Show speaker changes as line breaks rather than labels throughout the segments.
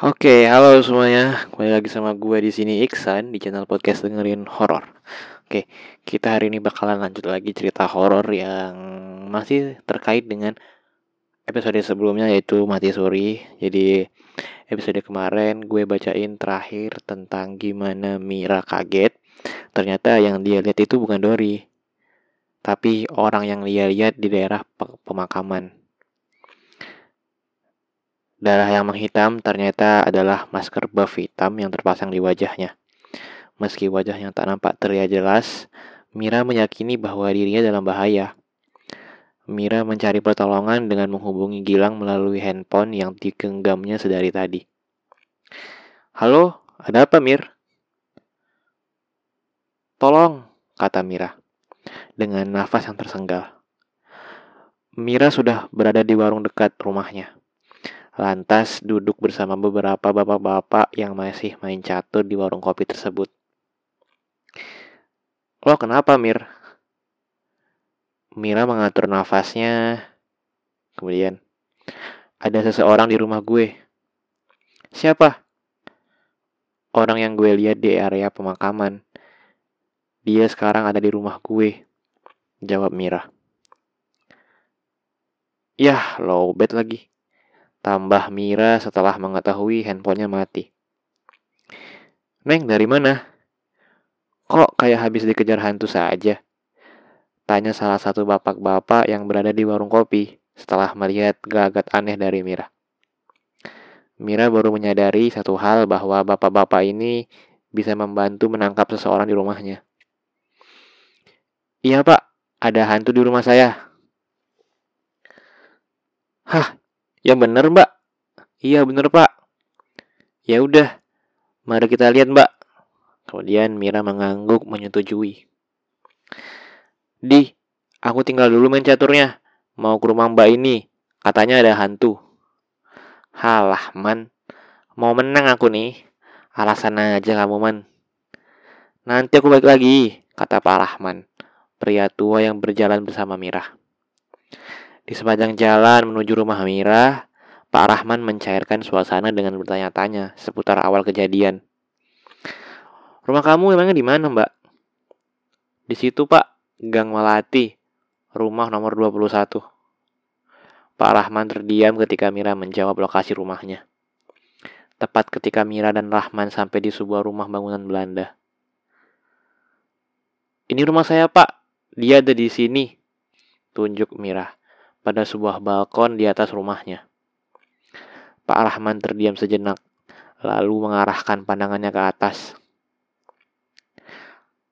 Oke, halo semuanya. Kembali lagi sama gue di sini Iksan di channel podcast dengerin horor. Oke, kita hari ini bakalan lanjut lagi cerita horor yang masih terkait dengan episode sebelumnya yaitu Mati Suri. Jadi episode kemarin gue bacain terakhir tentang gimana Mira kaget. Ternyata yang dia lihat itu bukan Dori, tapi orang yang dia lihat di daerah pemakaman. Darah yang menghitam ternyata adalah masker buff hitam yang terpasang di wajahnya. Meski wajahnya tak nampak terlihat jelas, Mira meyakini bahwa dirinya dalam bahaya. Mira mencari pertolongan dengan menghubungi Gilang melalui handphone yang digenggamnya sedari tadi. Halo, ada apa Mir? Tolong, kata Mira, dengan nafas yang tersenggal. Mira sudah berada di warung dekat rumahnya lantas duduk bersama beberapa bapak-bapak yang masih main catur di warung kopi tersebut. Lo kenapa, Mir? Mira mengatur nafasnya. Kemudian, ada seseorang di rumah gue. Siapa? Orang yang gue lihat di area pemakaman. Dia sekarang ada di rumah gue. Jawab Mira. Yah, lowbat lagi. Tambah Mira setelah mengetahui handphonenya mati. Neng, dari mana? Kok kayak habis dikejar hantu saja? Tanya salah satu bapak-bapak yang berada di warung kopi setelah melihat gelagat aneh dari Mira. Mira baru menyadari satu hal bahwa bapak-bapak ini bisa membantu menangkap seseorang di rumahnya. Iya pak, ada hantu di rumah saya. Hah, Ya bener mbak. Iya bener pak. Ya udah, mari kita lihat mbak. Kemudian Mira mengangguk menyetujui. Di, aku tinggal dulu main caturnya. Mau ke rumah mbak ini. Katanya ada hantu. Halah man, mau menang aku nih. Alasan aja kamu man. Nanti aku balik lagi, kata Pak Rahman, pria tua yang berjalan bersama Mira. Di sepanjang jalan menuju rumah Mira, Pak Rahman mencairkan suasana dengan bertanya-tanya seputar awal kejadian. Rumah kamu emangnya di mana, Mbak? Di situ, Pak. Gang Melati, rumah nomor 21. Pak Rahman terdiam ketika Mira menjawab lokasi rumahnya. Tepat ketika Mira dan Rahman sampai di sebuah rumah bangunan Belanda. Ini rumah saya, Pak. Dia ada di sini. Tunjuk Mira pada sebuah balkon di atas rumahnya. Pak Rahman terdiam sejenak, lalu mengarahkan pandangannya ke atas.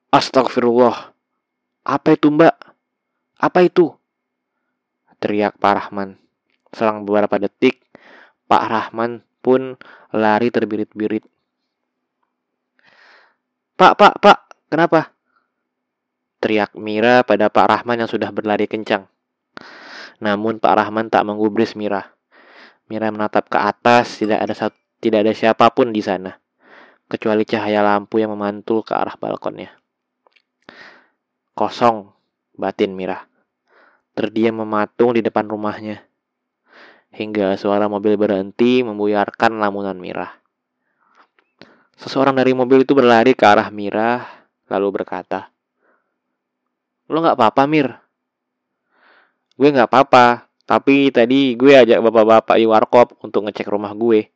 Astagfirullah. Apa itu mbak? Apa itu? Teriak Pak Rahman. Selang beberapa detik, Pak Rahman pun lari terbirit-birit. Pak, pak, pak, kenapa? Teriak Mira pada Pak Rahman yang sudah berlari kencang. Namun Pak Rahman tak menggubris Mira. Mira menatap ke atas, tidak ada tidak ada siapa pun di sana, kecuali cahaya lampu yang memantul ke arah balkonnya. Kosong, batin Mira. Terdiam mematung di depan rumahnya. Hingga suara mobil berhenti membuyarkan lamunan Mira. Seseorang dari mobil itu berlari ke arah Mira, lalu berkata, Lo gak apa-apa, Mir? Gue nggak apa-apa. Tapi tadi gue ajak bapak-bapak di warkop untuk ngecek rumah gue.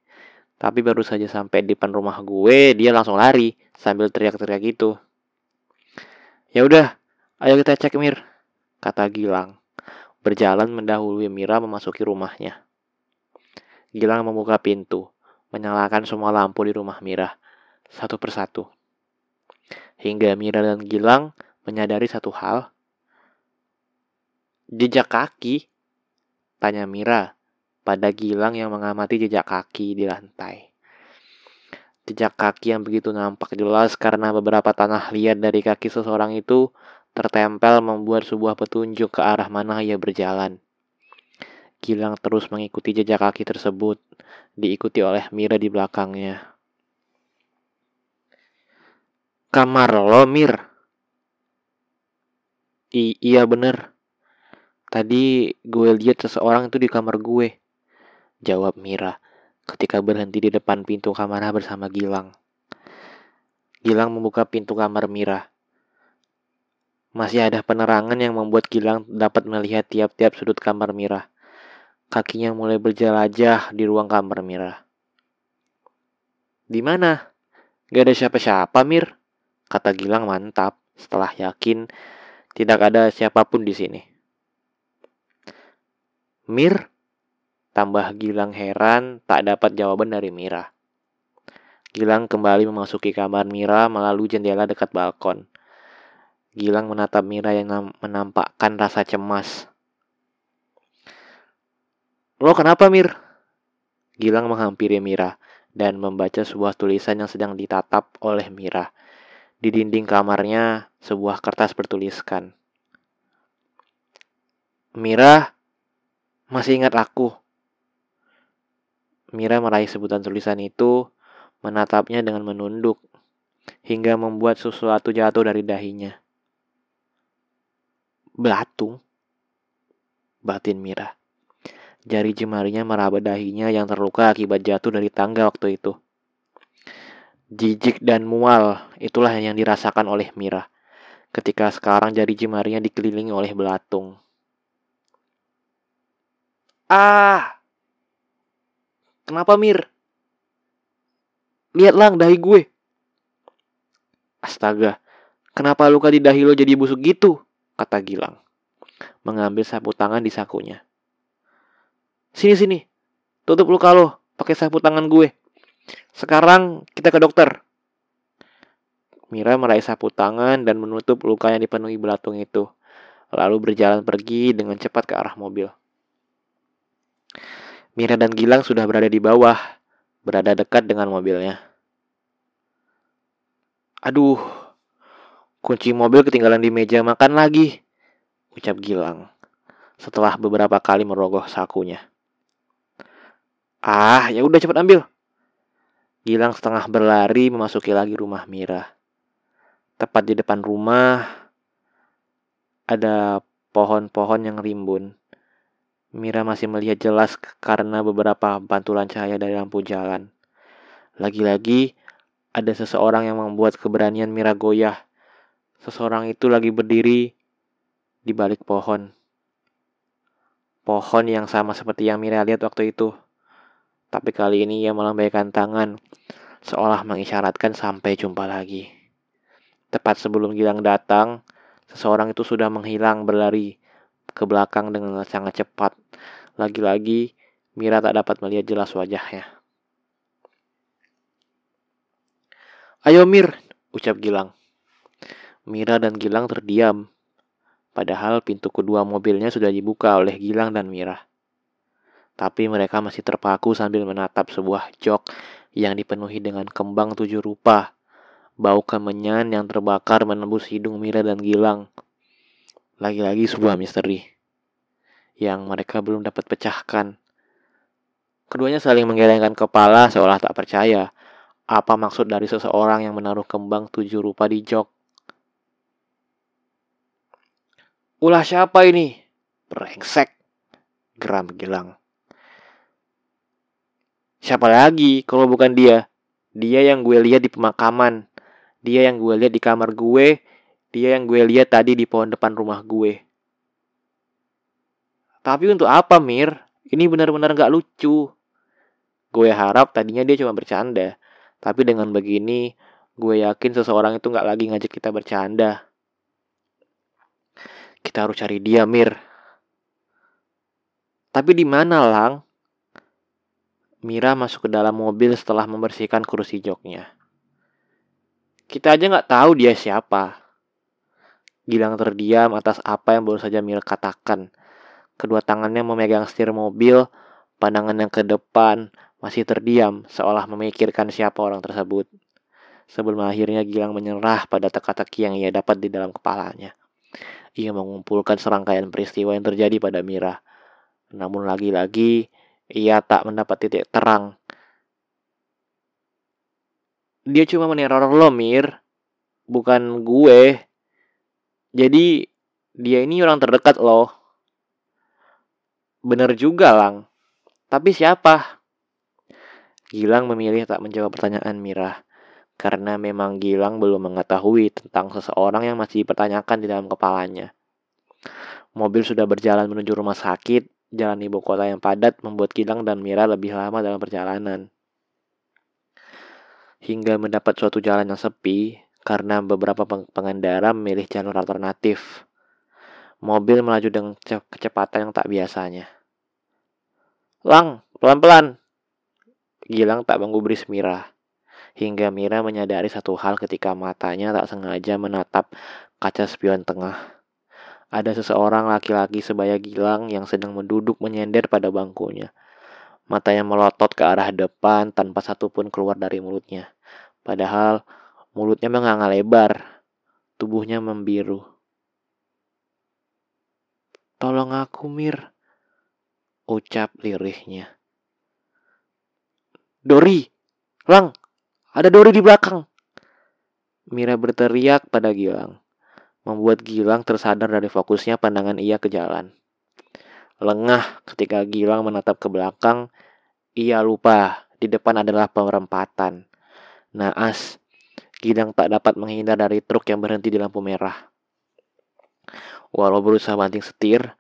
Tapi baru saja sampai di depan rumah gue dia langsung lari sambil teriak-teriak gitu. Ya udah ayo kita cek Mir kata Gilang. Berjalan mendahului Mira memasuki rumahnya. Gilang membuka pintu menyalakan semua lampu di rumah Mira satu persatu. Hingga Mira dan Gilang menyadari satu hal Jejak kaki? Tanya Mira pada Gilang yang mengamati jejak kaki di lantai. Jejak kaki yang begitu nampak jelas karena beberapa tanah liat dari kaki seseorang itu tertempel membuat sebuah petunjuk ke arah mana ia berjalan. Gilang terus mengikuti jejak kaki tersebut, diikuti oleh Mira di belakangnya. Kamar lo, Mir. I iya bener. Tadi gue lihat seseorang itu di kamar gue. Jawab Mira ketika berhenti di depan pintu kamarnya bersama Gilang. Gilang membuka pintu kamar Mira. Masih ada penerangan yang membuat Gilang dapat melihat tiap-tiap sudut kamar Mira. Kakinya mulai berjelajah di ruang kamar Mira. Di mana? Gak ada siapa-siapa, Mir. Kata Gilang mantap setelah yakin tidak ada siapa pun di sini. Mir, tambah Gilang heran tak dapat jawaban dari Mira. Gilang kembali memasuki kamar Mira melalui jendela dekat balkon. Gilang menatap Mira yang menampakkan rasa cemas. Lo kenapa, Mir? Gilang menghampiri Mira dan membaca sebuah tulisan yang sedang ditatap oleh Mira. Di dinding kamarnya, sebuah kertas bertuliskan. Mira, masih ingat aku? Mira meraih sebutan tulisan itu menatapnya dengan menunduk, hingga membuat sesuatu jatuh dari dahinya. Belatung, batin Mira. Jari jemarinya meraba dahinya yang terluka akibat jatuh dari tangga waktu itu. Jijik dan mual, itulah yang dirasakan oleh Mira. Ketika sekarang jari jemarinya dikelilingi oleh belatung. Ah! Kenapa Mir? Lihat lang dahi gue. Astaga, kenapa luka di dahi lo jadi busuk gitu? Kata Gilang. Mengambil sapu tangan di sakunya. Sini sini, tutup luka lo pakai sapu tangan gue. Sekarang kita ke dokter. Mira meraih sapu tangan dan menutup luka yang dipenuhi belatung itu. Lalu berjalan pergi dengan cepat ke arah mobil. Mira dan Gilang sudah berada di bawah berada dekat dengan mobilnya. Aduh, kunci mobil ketinggalan di meja makan lagi, ucap Gilang setelah beberapa kali merogoh sakunya. Ah, ya udah cepat ambil. Gilang setengah berlari memasuki lagi rumah Mira. Tepat di depan rumah ada pohon-pohon yang rimbun. Mira masih melihat jelas karena beberapa pantulan cahaya dari lampu jalan. Lagi-lagi ada seseorang yang membuat keberanian Mira goyah. Seseorang itu lagi berdiri di balik pohon. Pohon yang sama seperti yang Mira lihat waktu itu. Tapi kali ini ia melambaikan tangan, seolah mengisyaratkan sampai jumpa lagi. Tepat sebelum Gilang datang, seseorang itu sudah menghilang berlari ke belakang dengan sangat cepat. Lagi-lagi, Mira tak dapat melihat jelas wajahnya. Ayo Mir, ucap Gilang. Mira dan Gilang terdiam. Padahal pintu kedua mobilnya sudah dibuka oleh Gilang dan Mira. Tapi mereka masih terpaku sambil menatap sebuah jok yang dipenuhi dengan kembang tujuh rupa. Bau kemenyan yang terbakar menembus hidung Mira dan Gilang. Lagi-lagi sebuah misteri yang mereka belum dapat pecahkan. Keduanya saling menggelengkan kepala seolah tak percaya apa maksud dari seseorang yang menaruh kembang tujuh rupa di jok. Ulah siapa ini? Brengsek. Geram Gilang. Siapa lagi kalau bukan dia? Dia yang gue lihat di pemakaman. Dia yang gue lihat di kamar gue dia yang gue lihat tadi di pohon depan rumah gue. Tapi untuk apa, Mir? Ini benar-benar gak lucu. Gue harap tadinya dia cuma bercanda. Tapi dengan begini, gue yakin seseorang itu gak lagi ngajak kita bercanda. Kita harus cari dia, Mir. Tapi di mana, Lang? Mira masuk ke dalam mobil setelah membersihkan kursi joknya. Kita aja nggak tahu dia siapa. Gilang terdiam atas apa yang baru saja Mira katakan. Kedua tangannya memegang setir mobil, pandangan yang ke depan masih terdiam, seolah memikirkan siapa orang tersebut. Sebelum akhirnya Gilang menyerah pada teka-teki yang ia dapat di dalam kepalanya. Ia mengumpulkan serangkaian peristiwa yang terjadi pada Mira. Namun lagi-lagi, ia tak mendapat titik terang. Dia cuma meneror lo, Mir. Bukan gue. Jadi dia ini orang terdekat loh. Bener juga, Lang. Tapi siapa? Gilang memilih tak menjawab pertanyaan Mira karena memang Gilang belum mengetahui tentang seseorang yang masih dipertanyakan di dalam kepalanya. Mobil sudah berjalan menuju rumah sakit, jalan ibu kota yang padat membuat Gilang dan Mira lebih lama dalam perjalanan. Hingga mendapat suatu jalan yang sepi karena beberapa pengendara memilih jalur alternatif. Mobil melaju dengan kecepatan yang tak biasanya. Lang, pelan-pelan. Gilang tak menggubris Mira hingga Mira menyadari satu hal ketika matanya tak sengaja menatap kaca spion tengah. Ada seseorang laki-laki sebaya Gilang yang sedang menduduk menyender pada bangkunya. Matanya melotot ke arah depan tanpa satupun keluar dari mulutnya. Padahal mulutnya menganga lebar, tubuhnya membiru. Tolong aku, Mir, ucap lirihnya. Dori, Lang, ada Dori di belakang. Mira berteriak pada Gilang, membuat Gilang tersadar dari fokusnya pandangan ia ke jalan. Lengah ketika Gilang menatap ke belakang, ia lupa di depan adalah perempatan. Naas, Gilang tak dapat menghindar dari truk yang berhenti di lampu merah. Walau berusaha banting setir,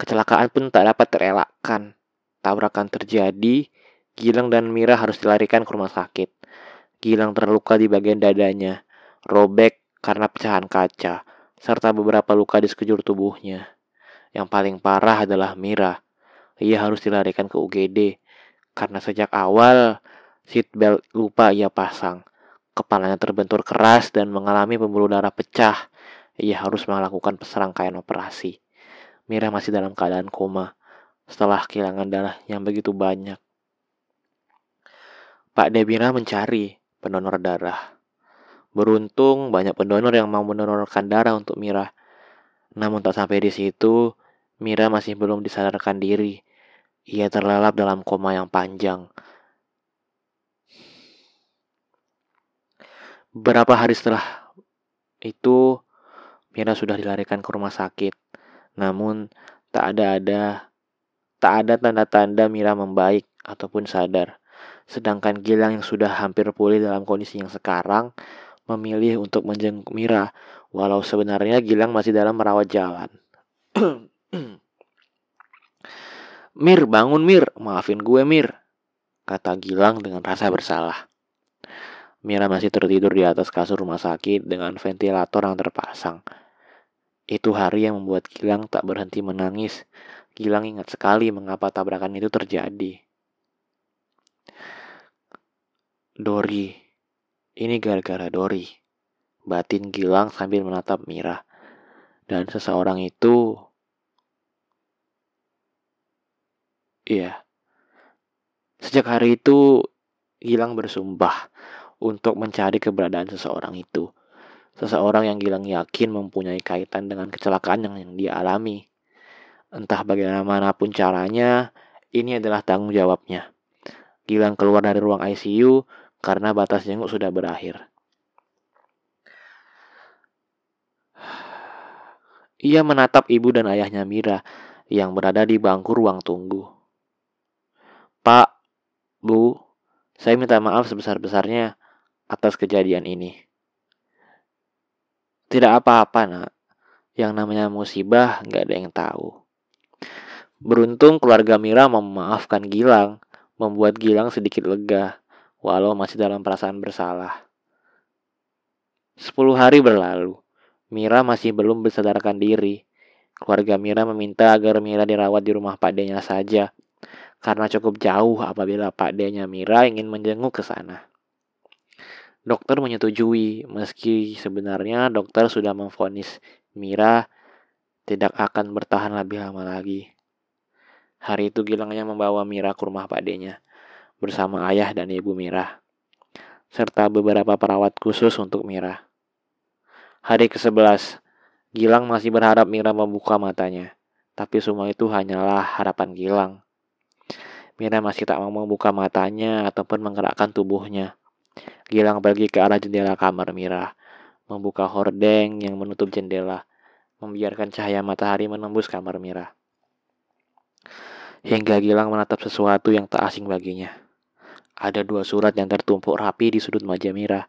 kecelakaan pun tak dapat terelakkan. Tabrakan terjadi, Gilang dan Mira harus dilarikan ke rumah sakit. Gilang terluka di bagian dadanya, robek karena pecahan kaca, serta beberapa luka di sekujur tubuhnya. Yang paling parah adalah Mira. Ia harus dilarikan ke UGD karena sejak awal seatbelt lupa ia pasang. Kepalanya terbentur keras dan mengalami pembuluh darah pecah. Ia harus melakukan serangkaian operasi. Mira masih dalam keadaan koma setelah kehilangan darah yang begitu banyak. Pak Debira mencari pendonor darah. Beruntung banyak pendonor yang mau mendonorkan darah untuk Mira. Namun tak sampai di situ, Mira masih belum disadarkan diri. Ia terlelap dalam koma yang panjang. Beberapa hari setelah itu, Mira sudah dilarikan ke rumah sakit. Namun tak ada ada tak ada tanda-tanda Mira membaik ataupun sadar. Sedangkan Gilang yang sudah hampir pulih dalam kondisi yang sekarang memilih untuk menjenguk Mira, walau sebenarnya Gilang masih dalam merawat jalan. Mir, bangun Mir, maafin gue Mir, kata Gilang dengan rasa bersalah. Mira masih tertidur di atas kasur rumah sakit dengan ventilator yang terpasang. Itu hari yang membuat Gilang tak berhenti menangis. Gilang ingat sekali mengapa tabrakan itu terjadi. Dori. Ini gara-gara Dori. Batin Gilang sambil menatap Mira. Dan seseorang itu... Iya. Sejak hari itu, Gilang bersumpah untuk mencari keberadaan seseorang itu. Seseorang yang Gilang yakin mempunyai kaitan dengan kecelakaan yang, yang dia alami. Entah bagaimanapun caranya, ini adalah tanggung jawabnya. Gilang keluar dari ruang ICU karena batas jenguk sudah berakhir. Ia menatap ibu dan ayahnya Mira yang berada di bangku ruang tunggu. Pak, Bu, saya minta maaf sebesar-besarnya atas kejadian ini. Tidak apa-apa, nak. Yang namanya musibah gak ada yang tahu. Beruntung keluarga Mira memaafkan Gilang, membuat Gilang sedikit lega walau masih dalam perasaan bersalah. Sepuluh hari berlalu. Mira masih belum bersadarkan diri. Keluarga Mira meminta agar Mira dirawat di rumah Pak D-nya saja, karena cukup jauh apabila Pak D-nya Mira ingin menjenguk ke sana. Dokter menyetujui, meski sebenarnya dokter sudah memvonis Mira tidak akan bertahan lebih lama lagi. Hari itu Gilang yang membawa Mira ke rumah Pak D-nya bersama ayah dan ibu Mira, serta beberapa perawat khusus untuk Mira. Hari ke-11, Gilang masih berharap Mira membuka matanya, tapi semua itu hanyalah harapan Gilang. Mira masih tak mau membuka matanya ataupun menggerakkan tubuhnya. Gilang pergi ke arah jendela kamar Mira, membuka hordeng yang menutup jendela, membiarkan cahaya matahari menembus kamar Mira. Hingga Gilang menatap sesuatu yang tak asing baginya ada dua surat yang tertumpuk rapi di sudut meja Mira.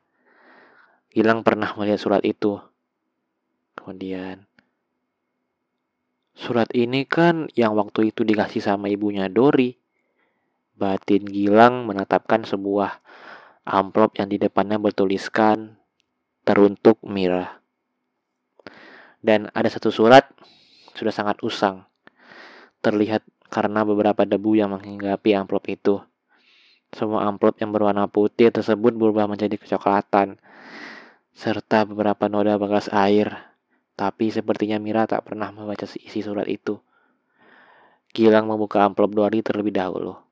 Gilang pernah melihat surat itu. Kemudian, surat ini kan yang waktu itu dikasih sama ibunya Dori. Batin Gilang menetapkan sebuah amplop yang di depannya bertuliskan teruntuk Mira. Dan ada satu surat sudah sangat usang. Terlihat karena beberapa debu yang menghinggapi amplop itu. Semua amplop yang berwarna putih tersebut berubah menjadi kecoklatan, serta beberapa noda bekas air. Tapi sepertinya Mira tak pernah membaca isi surat itu. Gilang membuka amplop Dori terlebih dahulu.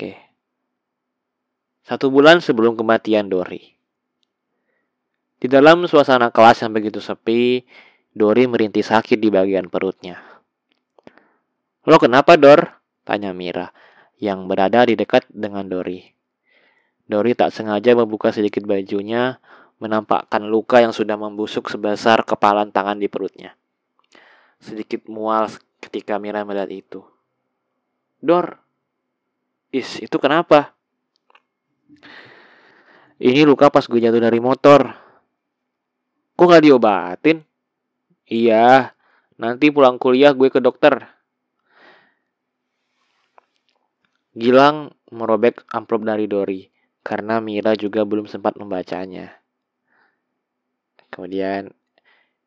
Oke. Satu bulan sebelum kematian Dori. Di dalam suasana kelas yang begitu sepi, Dori merintih sakit di bagian perutnya. Lo kenapa, Dor? Tanya Mira, yang berada di dekat dengan Dori. Dori tak sengaja membuka sedikit bajunya, menampakkan luka yang sudah membusuk sebesar kepalan tangan di perutnya. Sedikit mual ketika Mira melihat itu. Dor, is itu kenapa? Ini luka pas gue jatuh dari motor. Kok gak diobatin? Iya, nanti pulang kuliah gue ke dokter. Gilang merobek amplop dari Dori karena Mira juga belum sempat membacanya. Kemudian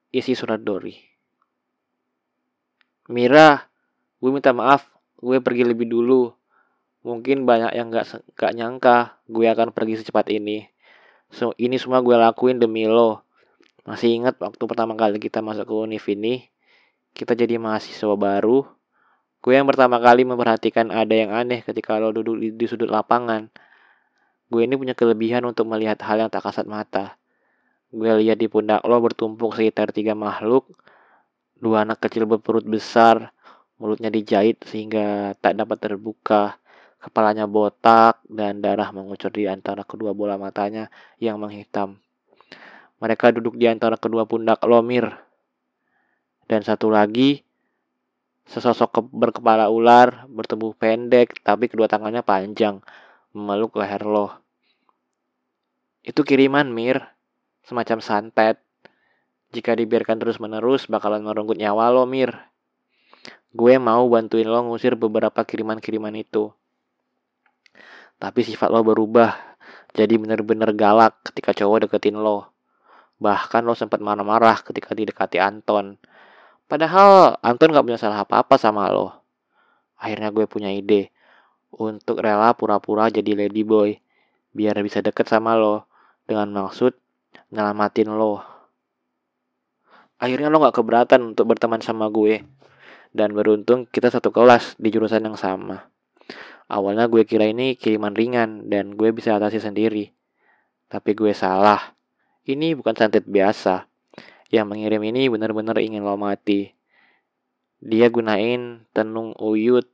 isi surat Dori. Mira, gue minta maaf, gue pergi lebih dulu. Mungkin banyak yang gak, gak nyangka gue akan pergi secepat ini. So, ini semua gue lakuin demi lo. Masih ingat waktu pertama kali kita masuk ke univ ini, kita jadi mahasiswa baru, Gue yang pertama kali memperhatikan ada yang aneh ketika lo duduk di, di sudut lapangan. Gue ini punya kelebihan untuk melihat hal yang tak kasat mata. Gue lihat di pundak lo bertumpuk sekitar tiga makhluk. Dua anak kecil berperut besar, mulutnya dijahit sehingga tak dapat terbuka. Kepalanya botak dan darah mengucur di antara kedua bola matanya yang menghitam. Mereka duduk di antara kedua pundak Lomir. Dan satu lagi, Sesosok berkepala ular, bertubuh pendek, tapi kedua tangannya panjang, memeluk leher lo. Itu kiriman, Mir. Semacam santet. Jika dibiarkan terus-menerus, bakalan merenggut nyawa lo, Mir. Gue mau bantuin lo ngusir beberapa kiriman-kiriman itu. Tapi sifat lo berubah, jadi bener-bener galak ketika cowok deketin lo. Bahkan lo sempat marah-marah ketika didekati Anton. Padahal Anton gak punya salah apa-apa sama lo. Akhirnya gue punya ide untuk rela pura-pura jadi lady boy biar bisa deket sama lo dengan maksud nyelamatin lo. Akhirnya lo gak keberatan untuk berteman sama gue. Dan beruntung kita satu kelas di jurusan yang sama. Awalnya gue kira ini kiriman ringan dan gue bisa atasi sendiri. Tapi gue salah. Ini bukan santet biasa yang mengirim ini benar-benar ingin lo mati. Dia gunain tenung uyut,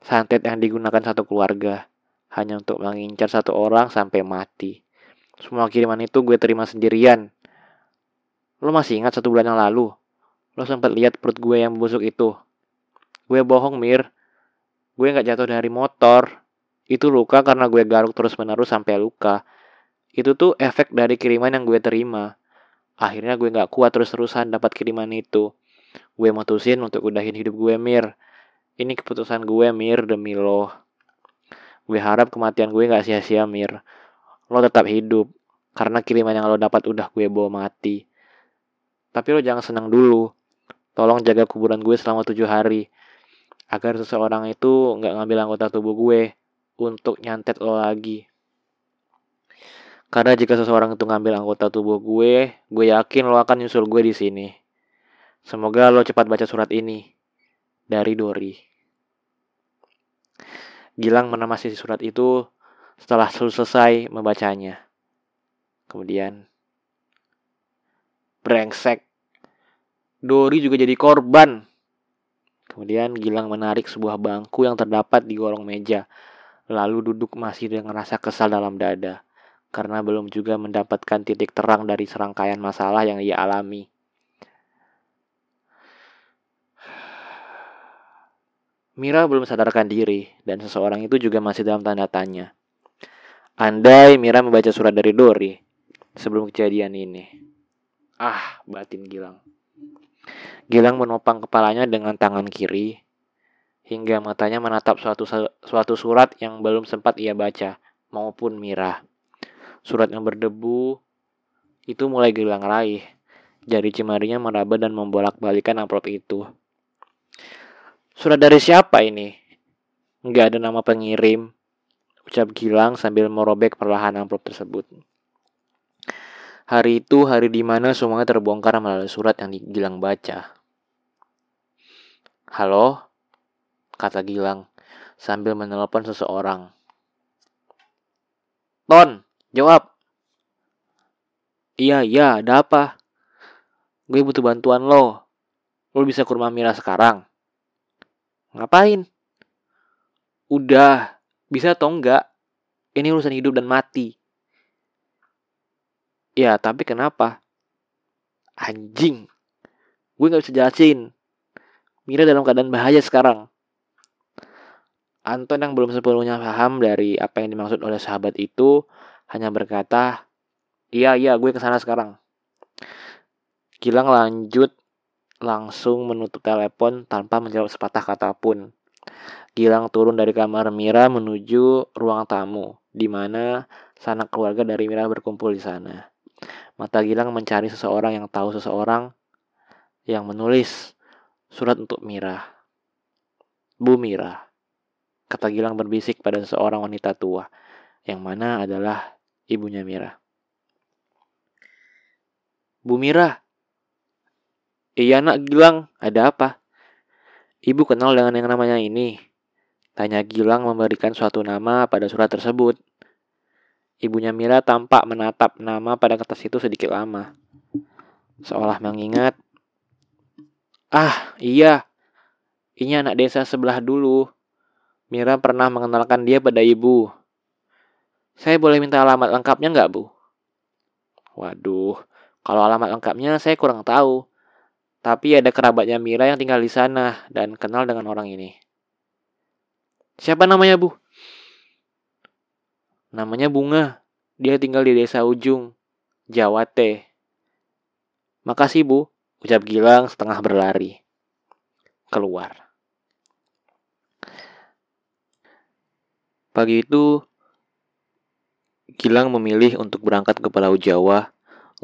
santet yang digunakan satu keluarga, hanya untuk mengincar satu orang sampai mati. Semua kiriman itu gue terima sendirian. Lo masih ingat satu bulan yang lalu? Lo sempat lihat perut gue yang busuk itu? Gue bohong, Mir. Gue nggak jatuh dari motor. Itu luka karena gue garuk terus-menerus sampai luka. Itu tuh efek dari kiriman yang gue terima. Akhirnya gue gak kuat terus-terusan dapat kiriman itu. Gue mutusin untuk udahin hidup gue, Mir. Ini keputusan gue, Mir, demi lo. Gue harap kematian gue gak sia-sia, Mir. Lo tetap hidup. Karena kiriman yang lo dapat udah gue bawa mati. Tapi lo jangan senang dulu. Tolong jaga kuburan gue selama tujuh hari. Agar seseorang itu gak ngambil anggota tubuh gue. Untuk nyantet lo lagi. Karena jika seseorang itu ngambil anggota tubuh gue, gue yakin lo akan nyusul gue di sini. Semoga lo cepat baca surat ini. Dari Dori. Gilang menemasi surat itu setelah selesai membacanya. Kemudian, brengsek. Dori juga jadi korban. Kemudian Gilang menarik sebuah bangku yang terdapat di gorong meja. Lalu duduk masih dengan rasa kesal dalam dada karena belum juga mendapatkan titik terang dari serangkaian masalah yang ia alami. Mira belum sadarkan diri dan seseorang itu juga masih dalam tanda tanya. Andai Mira membaca surat dari Dori sebelum kejadian ini. Ah, batin Gilang. Gilang menopang kepalanya dengan tangan kiri hingga matanya menatap suatu suatu surat yang belum sempat ia baca maupun Mira. Surat yang berdebu itu mulai Gilang raih. Jari cemarinya meraba dan membolak-balikan amplop itu. Surat dari siapa ini? Nggak ada nama pengirim. Ucap Gilang sambil merobek perlahan amplop tersebut. Hari itu hari di mana semuanya terbongkar melalui surat yang Gilang baca. Halo, kata Gilang sambil menelpon seseorang. Ton, jawab. Iya, iya, ada apa? Gue butuh bantuan lo. Lo bisa ke rumah Mira sekarang? Ngapain? Udah, bisa atau enggak? Ini urusan hidup dan mati. Ya, tapi kenapa? Anjing. Gue gak bisa jelasin. Mira dalam keadaan bahaya sekarang. Anton yang belum sepenuhnya paham dari apa yang dimaksud oleh sahabat itu hanya berkata, "Iya, iya, gue ke sana sekarang." Gilang lanjut langsung menutup telepon tanpa menjawab sepatah kata pun. Gilang turun dari kamar Mira menuju ruang tamu, di mana sanak keluarga dari Mira berkumpul di sana. Mata Gilang mencari seseorang yang tahu seseorang yang menulis surat untuk Mira. Bu Mira, kata Gilang berbisik pada seseorang wanita tua, yang mana adalah ibunya Mira. Bu Mira, Iya nak Gilang, ada apa? Ibu kenal dengan yang namanya ini. Tanya Gilang memberikan suatu nama pada surat tersebut. Ibunya Mira tampak menatap nama pada kertas itu sedikit lama. Seolah mengingat. Ah, iya. Ini anak desa sebelah dulu. Mira pernah mengenalkan dia pada ibu. Saya boleh minta alamat lengkapnya nggak, Bu? Waduh, kalau alamat lengkapnya saya kurang tahu. Tapi ada kerabatnya Mira yang tinggal di sana dan kenal dengan orang ini. Siapa namanya, Bu? Namanya Bunga. Dia tinggal di desa ujung, Jawa Teh. Makasih, Bu, ucap Gilang setengah berlari. Keluar. Pagi itu, Gilang memilih untuk berangkat ke Pulau Jawa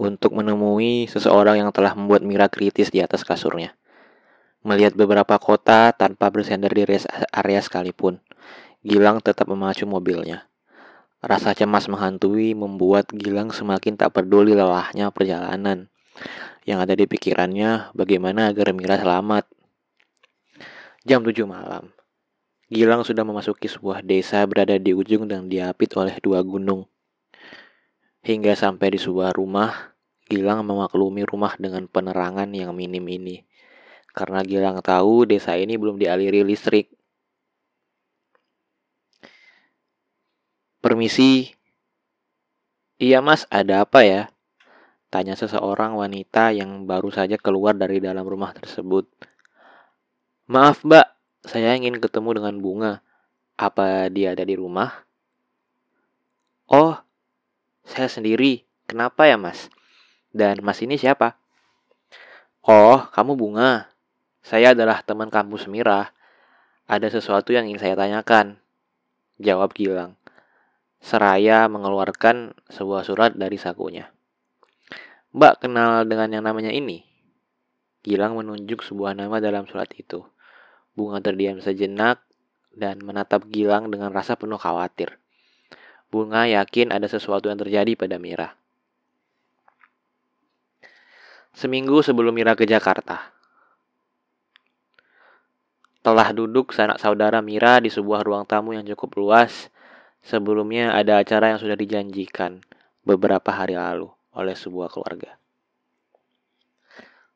untuk menemui seseorang yang telah membuat Mira kritis di atas kasurnya. Melihat beberapa kota tanpa bersender di area sekalipun, Gilang tetap memacu mobilnya. Rasa cemas menghantui membuat Gilang semakin tak peduli lelahnya perjalanan. Yang ada di pikirannya bagaimana agar Mira selamat. Jam 7 malam. Gilang sudah memasuki sebuah desa berada di ujung dan diapit oleh dua gunung. Hingga sampai di sebuah rumah, Gilang memaklumi rumah dengan penerangan yang minim ini. Karena Gilang tahu desa ini belum dialiri listrik. Permisi. Iya mas, ada apa ya? Tanya seseorang wanita yang baru saja keluar dari dalam rumah tersebut. Maaf mbak, saya ingin ketemu dengan Bunga. Apa dia ada di rumah? Oh, saya sendiri. Kenapa ya, Mas? Dan Mas ini siapa? Oh, kamu Bunga. Saya adalah teman kampus Mira. Ada sesuatu yang ingin saya tanyakan. Jawab Gilang. Seraya mengeluarkan sebuah surat dari sakunya. Mbak kenal dengan yang namanya ini? Gilang menunjuk sebuah nama dalam surat itu. Bunga terdiam sejenak dan menatap Gilang dengan rasa penuh khawatir. Bunga yakin ada sesuatu yang terjadi pada Mira. Seminggu sebelum Mira ke Jakarta. Telah duduk sanak saudara Mira di sebuah ruang tamu yang cukup luas. Sebelumnya ada acara yang sudah dijanjikan beberapa hari lalu oleh sebuah keluarga.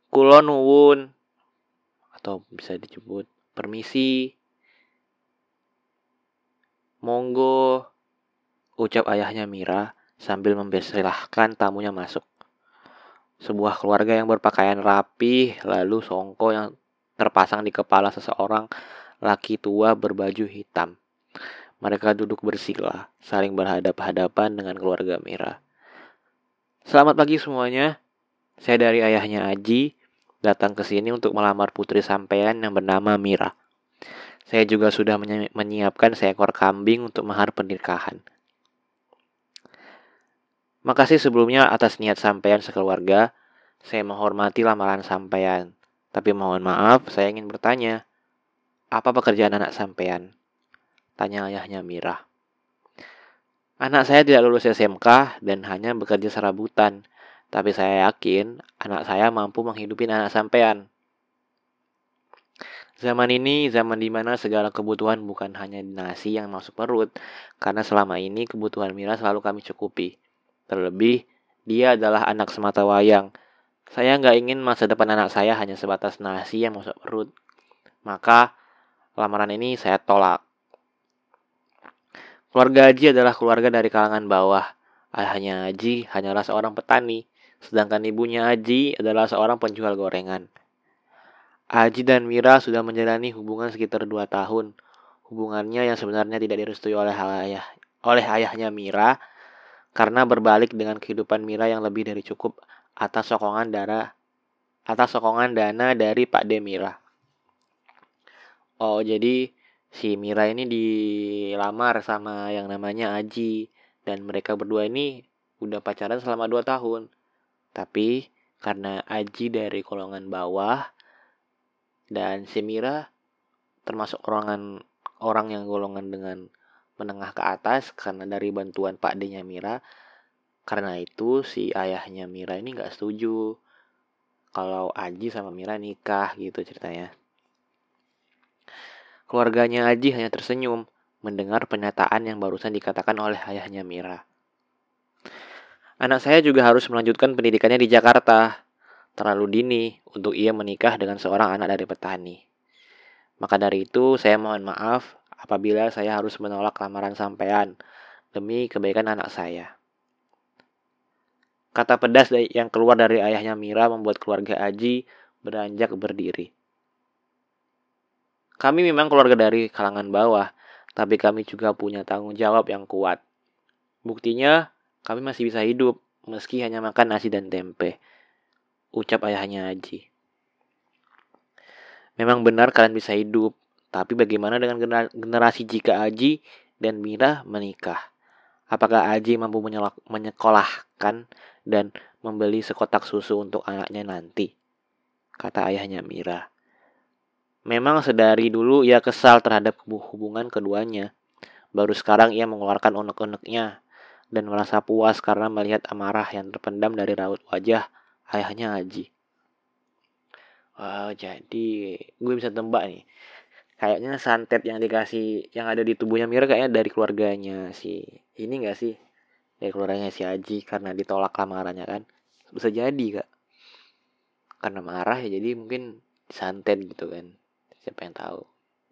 Kulon nuwun atau bisa disebut permisi. Monggo ucap ayahnya Mira sambil mempersilahkan tamunya masuk. Sebuah keluarga yang berpakaian rapi, lalu songko yang terpasang di kepala seseorang laki tua berbaju hitam. Mereka duduk bersila, saling berhadap-hadapan dengan keluarga Mira. Selamat pagi semuanya. Saya dari ayahnya Aji, datang ke sini untuk melamar putri sampean yang bernama Mira. Saya juga sudah menyiapkan seekor kambing untuk mahar pernikahan. Makasih sebelumnya atas niat sampean sekeluarga. Saya menghormati lamaran sampean. Tapi mohon maaf, saya ingin bertanya. Apa pekerjaan anak sampean? Tanya ayahnya Mira. Anak saya tidak lulus SMK dan hanya bekerja serabutan. Tapi saya yakin anak saya mampu menghidupi anak sampean. Zaman ini zaman di mana segala kebutuhan bukan hanya nasi yang masuk perut, karena selama ini kebutuhan Mira selalu kami cukupi. Terlebih, dia adalah anak semata wayang. Saya nggak ingin masa depan anak saya hanya sebatas nasi yang masuk perut. Maka, lamaran ini saya tolak. Keluarga Haji adalah keluarga dari kalangan bawah. Ayahnya Haji hanyalah seorang petani, sedangkan ibunya Haji adalah seorang penjual gorengan. Aji dan Mira sudah menjalani hubungan sekitar dua tahun. Hubungannya yang sebenarnya tidak direstui oleh ayah oleh ayahnya Mira karena berbalik dengan kehidupan Mira yang lebih dari cukup atas sokongan darah atas sokongan dana dari Pak Demira. Oh, jadi si Mira ini dilamar sama yang namanya Aji dan mereka berdua ini udah pacaran selama dua tahun. Tapi karena Aji dari golongan bawah dan si Mira termasuk golongan orang yang golongan dengan menengah ke atas karena dari bantuan Pak D-nya Mira. Karena itu si ayahnya Mira ini nggak setuju kalau Aji sama Mira nikah gitu ceritanya. Keluarganya Aji hanya tersenyum mendengar pernyataan yang barusan dikatakan oleh ayahnya Mira. Anak saya juga harus melanjutkan pendidikannya di Jakarta terlalu dini untuk ia menikah dengan seorang anak dari petani. Maka dari itu, saya mohon maaf apabila saya harus menolak lamaran sampean demi kebaikan anak saya. Kata pedas yang keluar dari ayahnya Mira membuat keluarga Aji beranjak berdiri. Kami memang keluarga dari kalangan bawah, tapi kami juga punya tanggung jawab yang kuat. Buktinya, kami masih bisa hidup meski hanya makan nasi dan tempe ucap ayahnya Haji. Memang benar kalian bisa hidup, tapi bagaimana dengan generasi jika Aji dan Mira menikah? Apakah Aji mampu menyekolahkan dan membeli sekotak susu untuk anaknya nanti? Kata ayahnya Mira. Memang sedari dulu ia kesal terhadap hubungan keduanya. Baru sekarang ia mengeluarkan unek-uneknya dan merasa puas karena melihat amarah yang terpendam dari raut wajah ayahnya Haji. Wow, jadi gue bisa tembak nih. Kayaknya santet yang dikasih yang ada di tubuhnya Mira kayaknya dari keluarganya si ini gak sih? Dari keluarganya si Haji karena ditolak lamarannya kan. Bisa jadi kak. Karena marah ya jadi mungkin santet gitu kan. Siapa yang tahu.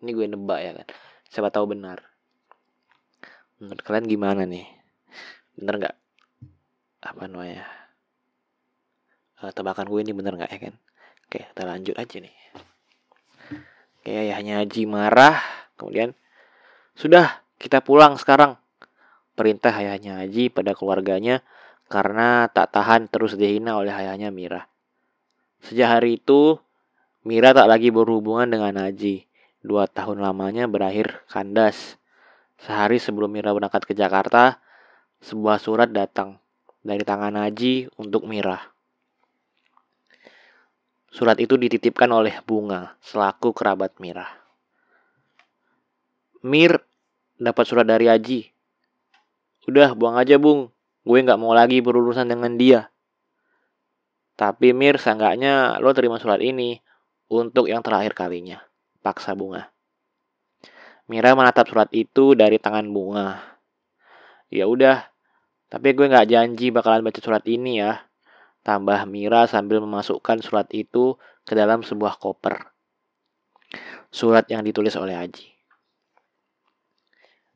Ini gue nebak ya kan. Siapa tahu benar. Menurut kalian gimana nih? Bener nggak? Apa namanya? uh, tebakan gue ini bener nggak ya kan oke kita lanjut aja nih oke ayahnya Haji marah kemudian sudah kita pulang sekarang perintah ayahnya Haji pada keluarganya karena tak tahan terus dihina oleh ayahnya Mira sejak hari itu Mira tak lagi berhubungan dengan Haji dua tahun lamanya berakhir kandas sehari sebelum Mira berangkat ke Jakarta sebuah surat datang dari tangan Haji untuk Mira. Surat itu dititipkan oleh Bunga selaku kerabat Mira. Mir dapat surat dari Aji. Udah buang aja bung, gue nggak mau lagi berurusan dengan dia. Tapi Mir, seenggaknya lo terima surat ini untuk yang terakhir kalinya. Paksa Bunga. Mira menatap surat itu dari tangan Bunga. Ya udah, tapi gue nggak janji bakalan baca surat ini ya. Tambah Mira sambil memasukkan surat itu ke dalam sebuah koper. Surat yang ditulis oleh Aji.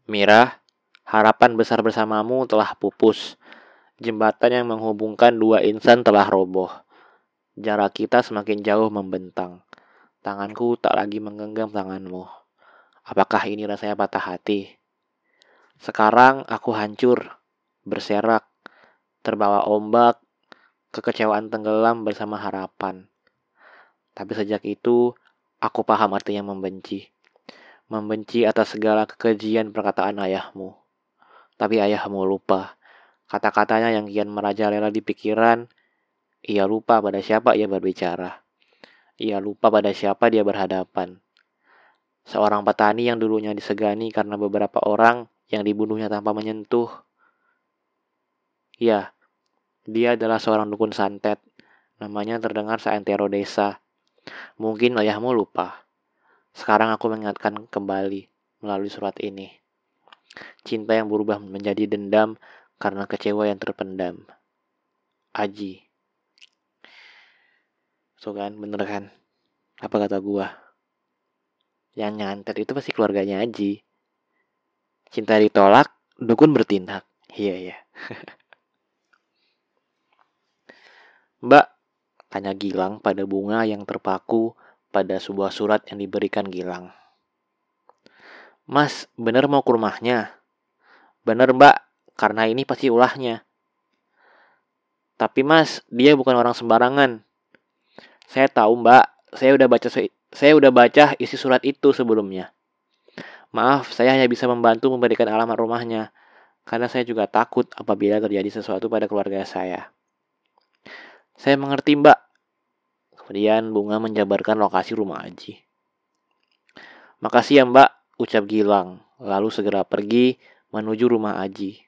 Mira, harapan besar bersamamu telah pupus. Jembatan yang menghubungkan dua insan telah roboh. Jarak kita semakin jauh membentang. Tanganku tak lagi menggenggam tanganmu. Apakah ini rasanya patah hati? Sekarang aku hancur, berserak, terbawa ombak, kekecewaan tenggelam bersama harapan. Tapi sejak itu, aku paham artinya membenci. Membenci atas segala kekejian perkataan ayahmu. Tapi ayahmu lupa. Kata-katanya yang kian merajalela di pikiran, ia lupa pada siapa ia berbicara. Ia lupa pada siapa dia berhadapan seorang petani yang dulunya disegani karena beberapa orang yang dibunuhnya tanpa menyentuh. Ya, dia adalah seorang dukun santet. Namanya terdengar seantero desa. Mungkin ayahmu lupa. Sekarang aku mengingatkan kembali melalui surat ini. Cinta yang berubah menjadi dendam karena kecewa yang terpendam. Aji. So kan, bener kan? Apa kata gua? yang nyantet itu pasti keluarganya Aji. Cinta ditolak, dukun bertindak. Iya, iya. Mbak, tanya Gilang pada bunga yang terpaku pada sebuah surat yang diberikan Gilang. Mas, bener mau ke rumahnya? Bener mbak, karena ini pasti ulahnya. Tapi mas, dia bukan orang sembarangan. Saya tahu mbak, saya udah baca saya udah baca isi surat itu sebelumnya. Maaf, saya hanya bisa membantu memberikan alamat rumahnya, karena saya juga takut apabila terjadi sesuatu pada keluarga saya. Saya mengerti, Mbak. Kemudian Bunga menjabarkan lokasi rumah Aji. Makasih ya, Mbak, ucap Gilang, lalu segera pergi menuju rumah Aji.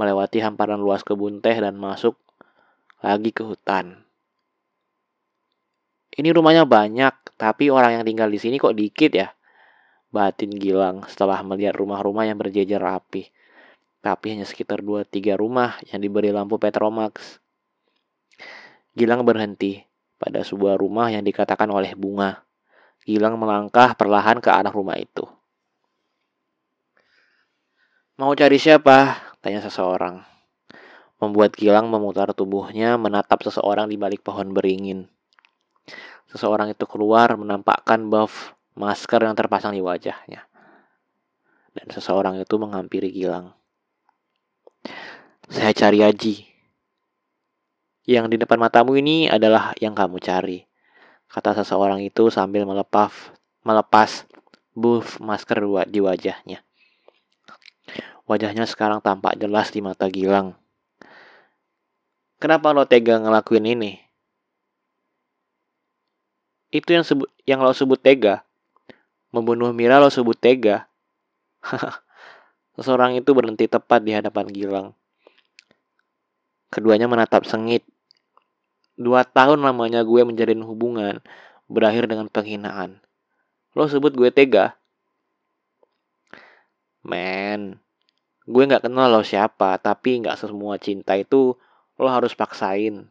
Melewati hamparan luas kebun teh dan masuk lagi ke hutan. Ini rumahnya banyak, tapi orang yang tinggal di sini kok dikit ya? Batin Gilang setelah melihat rumah-rumah yang berjejer rapi. Tapi hanya sekitar 2-3 rumah yang diberi lampu Petromax. Gilang berhenti pada sebuah rumah yang dikatakan oleh Bunga. Gilang melangkah perlahan ke arah rumah itu. Mau cari siapa? Tanya seseorang. Membuat Gilang memutar tubuhnya menatap seseorang di balik pohon beringin. Seseorang itu keluar menampakkan buff masker yang terpasang di wajahnya. Dan seseorang itu menghampiri Gilang. Saya cari Aji. Yang di depan matamu ini adalah yang kamu cari. Kata seseorang itu sambil melepas melepas buff masker di wajahnya. Wajahnya sekarang tampak jelas di mata Gilang. Kenapa lo tega ngelakuin ini? Itu yang sebut yang lo sebut tega. Membunuh Mira lo sebut tega. Seseorang itu berhenti tepat di hadapan Gilang. Keduanya menatap sengit. Dua tahun lamanya gue menjalin hubungan berakhir dengan penghinaan. Lo sebut gue tega? Men, gue nggak kenal lo siapa, tapi nggak semua cinta itu lo harus paksain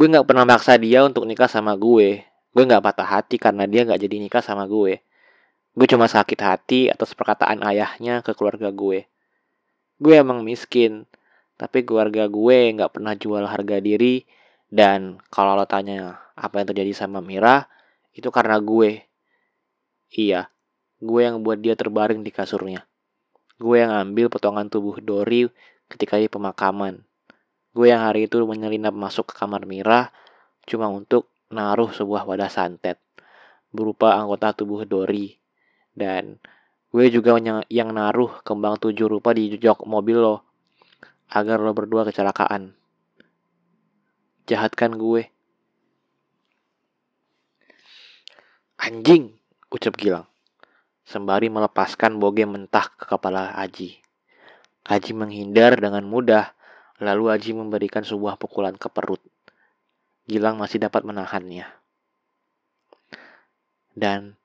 gue nggak pernah maksa dia untuk nikah sama gue. Gue nggak patah hati karena dia nggak jadi nikah sama gue. Gue cuma sakit hati atas perkataan ayahnya ke keluarga gue. Gue emang miskin tapi keluarga gue nggak pernah jual harga diri. Dan kalau lo tanya apa yang terjadi sama Mira itu karena gue. Iya gue yang buat dia terbaring di kasurnya. Gue yang ambil potongan tubuh Dori ketika di pemakaman Gue yang hari itu menyelinap masuk ke kamar Mira cuma untuk naruh sebuah wadah santet berupa anggota tubuh Dori. Dan gue juga yang naruh kembang tujuh rupa di jok mobil lo agar lo berdua kecelakaan. Jahat kan gue? Anjing, ucap Gilang. Sembari melepaskan boge mentah ke kepala Aji. Aji menghindar dengan mudah Lalu Aji memberikan sebuah pukulan ke perut. Gilang masih dapat menahannya. Dan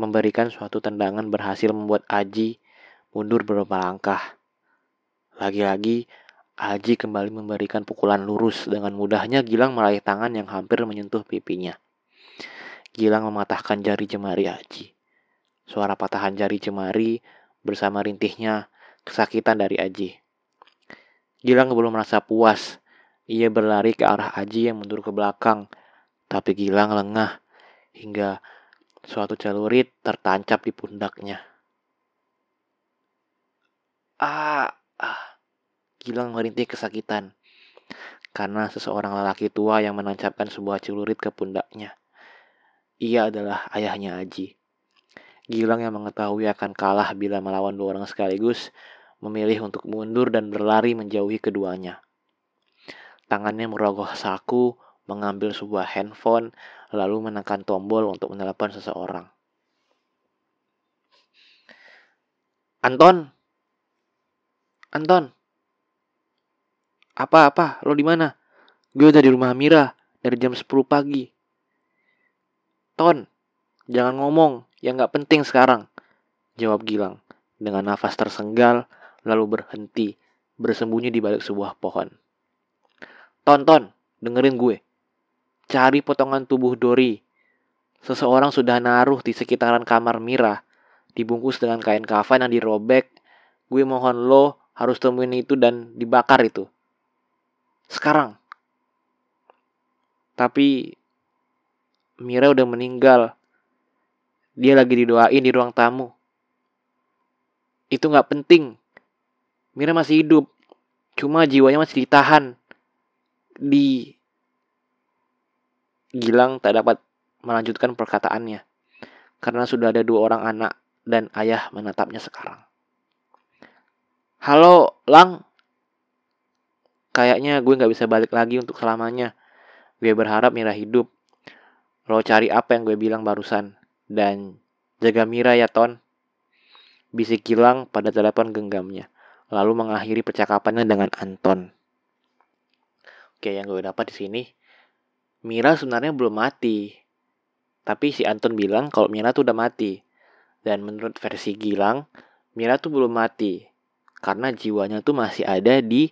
memberikan suatu tendangan berhasil membuat Aji mundur beberapa langkah. Lagi-lagi, Aji kembali memberikan pukulan lurus. Dengan mudahnya Gilang meraih tangan yang hampir menyentuh pipinya. Gilang mematahkan jari jemari Aji. Suara patahan jari jemari bersama rintihnya kesakitan dari Aji. Gilang belum merasa puas. Ia berlari ke arah Aji yang mundur ke belakang. Tapi Gilang lengah hingga Suatu celurit tertancap di pundaknya. Ah, ah. Gilang merintih kesakitan karena seseorang lelaki tua yang menancapkan sebuah celurit ke pundaknya. Ia adalah ayahnya Aji. Gilang yang mengetahui akan kalah bila melawan dua orang sekaligus, memilih untuk mundur dan berlari menjauhi keduanya. Tangannya merogoh saku, mengambil sebuah handphone, lalu menekan tombol untuk menelepon seseorang. Anton, Anton, apa-apa? Lo di mana? Gue udah di rumah Mira dari jam 10 pagi. Ton, jangan ngomong, yang gak penting sekarang. Jawab Gilang dengan nafas tersenggal lalu berhenti bersembunyi di balik sebuah pohon. Tonton, dengerin gue. Cari potongan tubuh Dori. Seseorang sudah naruh di sekitaran kamar Mira, dibungkus dengan kain kafan yang dirobek. Gue mohon lo harus temuin itu dan dibakar itu. Sekarang. Tapi Mira udah meninggal. Dia lagi didoain di ruang tamu. Itu gak penting. Mira masih hidup. Cuma jiwanya masih ditahan. Di Gilang tak dapat melanjutkan perkataannya karena sudah ada dua orang anak dan ayah menatapnya sekarang. Halo, Lang. Kayaknya gue gak bisa balik lagi untuk selamanya. Gue berharap Mira hidup. Lo cari apa yang gue bilang barusan. Dan jaga Mira ya, Ton. Bisik Gilang pada telepon genggamnya. Lalu mengakhiri percakapannya dengan Anton. Oke, yang gue dapat di sini Mira sebenarnya belum mati. Tapi si Anton bilang kalau Mira tuh udah mati. Dan menurut versi Gilang, Mira tuh belum mati. Karena jiwanya tuh masih ada di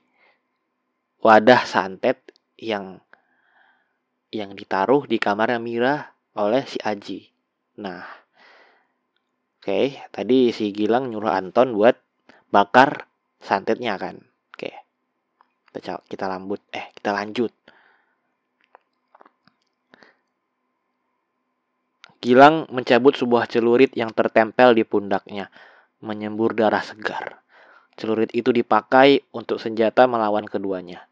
wadah santet yang yang ditaruh di kamarnya Mira oleh si Aji. Nah, oke, okay, tadi si Gilang nyuruh Anton buat bakar santetnya kan. Oke. Kita kita lambut eh kita lanjut. Gilang mencabut sebuah celurit yang tertempel di pundaknya, menyembur darah segar. Celurit itu dipakai untuk senjata melawan keduanya.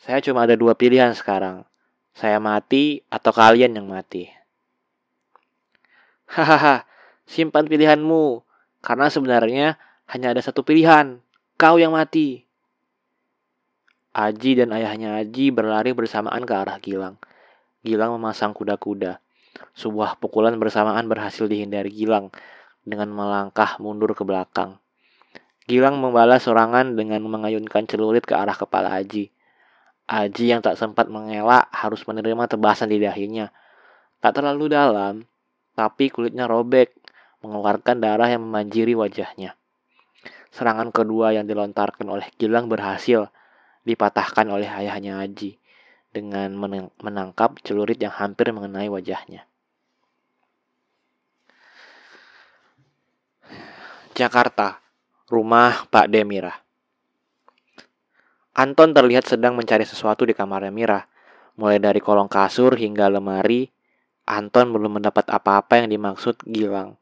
Saya cuma ada dua pilihan sekarang. Saya mati atau kalian yang mati. Hahaha, simpan pilihanmu. Karena sebenarnya hanya ada satu pilihan. Kau yang mati. Aji dan ayahnya Aji berlari bersamaan ke arah Gilang. Gilang memasang kuda-kuda. Sebuah pukulan bersamaan berhasil dihindari Gilang dengan melangkah mundur ke belakang. Gilang membalas serangan dengan mengayunkan celurit ke arah kepala Aji. Aji yang tak sempat mengelak harus menerima tebasan di dahinya. Tak terlalu dalam, tapi kulitnya robek, mengeluarkan darah yang memanjiri wajahnya. Serangan kedua yang dilontarkan oleh Gilang berhasil dipatahkan oleh ayahnya Aji dengan menangkap celurit yang hampir mengenai wajahnya. Jakarta, rumah Pak Demira. Anton terlihat sedang mencari sesuatu di kamarnya Mira. Mulai dari kolong kasur hingga lemari, Anton belum mendapat apa-apa yang dimaksud Gilang.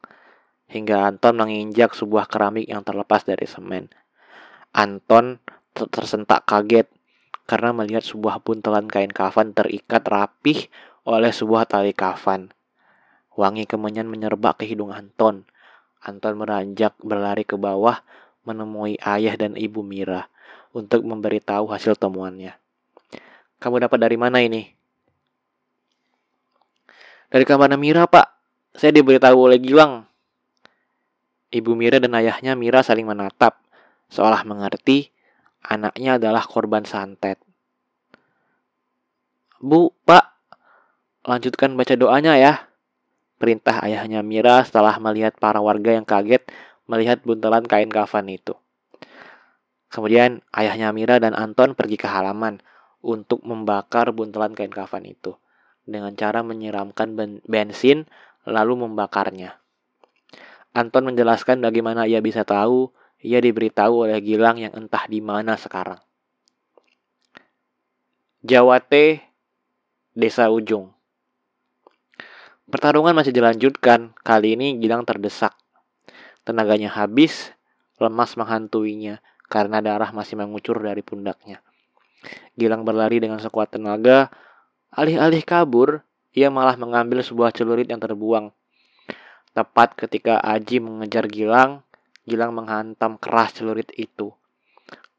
Hingga Anton menginjak sebuah keramik yang terlepas dari semen. Anton tersentak kaget karena melihat sebuah buntelan kain kafan terikat rapih oleh sebuah tali kafan. Wangi kemenyan menyerba ke hidung Anton. Anton meranjak berlari ke bawah menemui ayah dan ibu Mira untuk memberitahu hasil temuannya. Kamu dapat dari mana ini? Dari kamar Mira, Pak. Saya diberitahu oleh Gilang. Ibu Mira dan ayahnya Mira saling menatap, seolah mengerti anaknya adalah korban santet. Bu, Pak, lanjutkan baca doanya ya. Perintah ayahnya Mira setelah melihat para warga yang kaget melihat buntelan kain kafan itu. Kemudian ayahnya Mira dan Anton pergi ke halaman untuk membakar buntelan kain kafan itu dengan cara menyiramkan bensin lalu membakarnya. Anton menjelaskan bagaimana ia bisa tahu ia diberitahu oleh Gilang yang entah di mana sekarang. Jawate, Desa Ujung. Pertarungan masih dilanjutkan. Kali ini Gilang terdesak. Tenaganya habis, lemas menghantuinya karena darah masih mengucur dari pundaknya. Gilang berlari dengan sekuat tenaga. Alih-alih kabur, ia malah mengambil sebuah celurit yang terbuang. Tepat ketika Aji mengejar Gilang, Gilang menghantam keras celurit itu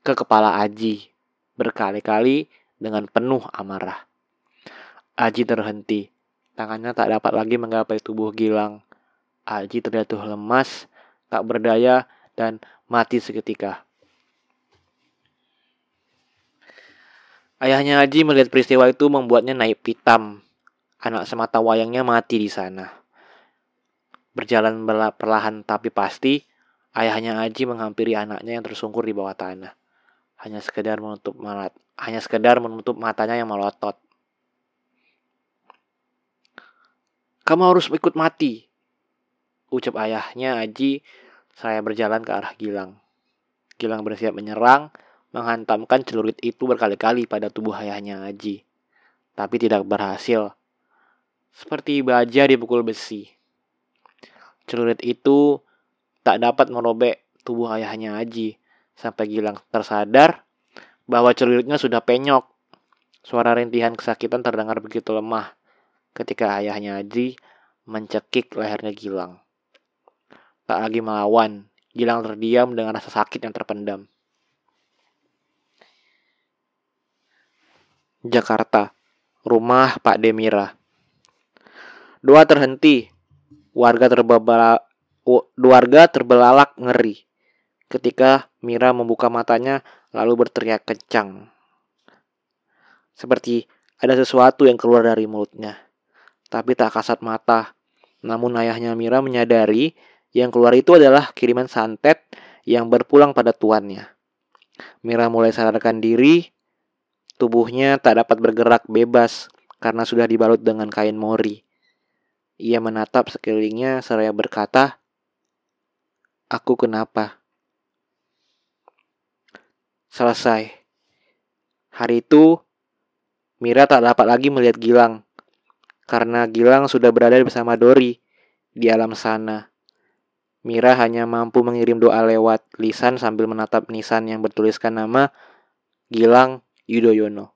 ke kepala Aji berkali-kali dengan penuh amarah. Aji terhenti. Tangannya tak dapat lagi menggapai tubuh Gilang. Aji terjatuh lemas, tak berdaya, dan mati seketika. Ayahnya Aji melihat peristiwa itu membuatnya naik pitam. Anak semata wayangnya mati di sana. Berjalan perlahan tapi pasti, ayahnya Aji menghampiri anaknya yang tersungkur di bawah tanah. Hanya sekedar menutup malat, hanya sekedar menutup matanya yang melotot. Kamu harus ikut mati. Ucap ayahnya Aji, saya berjalan ke arah Gilang. Gilang bersiap menyerang, menghantamkan celurit itu berkali-kali pada tubuh ayahnya Aji. Tapi tidak berhasil. Seperti baja dipukul besi. Celurit itu tak dapat merobek tubuh ayahnya Aji. Sampai Gilang tersadar bahwa celuritnya sudah penyok. Suara rintihan kesakitan terdengar begitu lemah ketika ayahnya Aji mencekik lehernya Gilang. Tak lagi melawan, Gilang terdiam dengan rasa sakit yang terpendam. Jakarta, rumah Pak Demira. Doa terhenti. Warga terbabala, warga terbelalak ngeri ketika Mira membuka matanya lalu berteriak kencang. Seperti ada sesuatu yang keluar dari mulutnya tapi tak kasat mata. Namun ayahnya Mira menyadari yang keluar itu adalah kiriman santet yang berpulang pada tuannya. Mira mulai sadarkan diri, tubuhnya tak dapat bergerak bebas karena sudah dibalut dengan kain mori. Ia menatap sekelilingnya seraya berkata, Aku kenapa? Selesai. Hari itu, Mira tak dapat lagi melihat Gilang karena Gilang sudah berada bersama Dori di alam sana. Mira hanya mampu mengirim doa lewat lisan sambil menatap nisan yang bertuliskan nama Gilang Yudhoyono.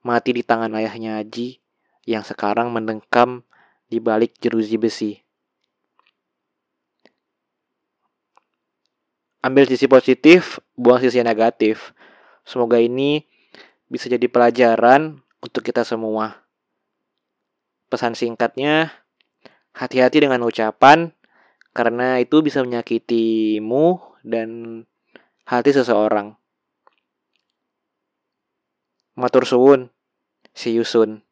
Mati di tangan ayahnya Aji yang sekarang mendengkam di balik jeruji besi. Ambil sisi positif, buang sisi negatif. Semoga ini bisa jadi pelajaran untuk kita semua. Pesan singkatnya, hati-hati dengan ucapan karena itu bisa menyakitimu dan hati seseorang. Matur suwun. See you soon.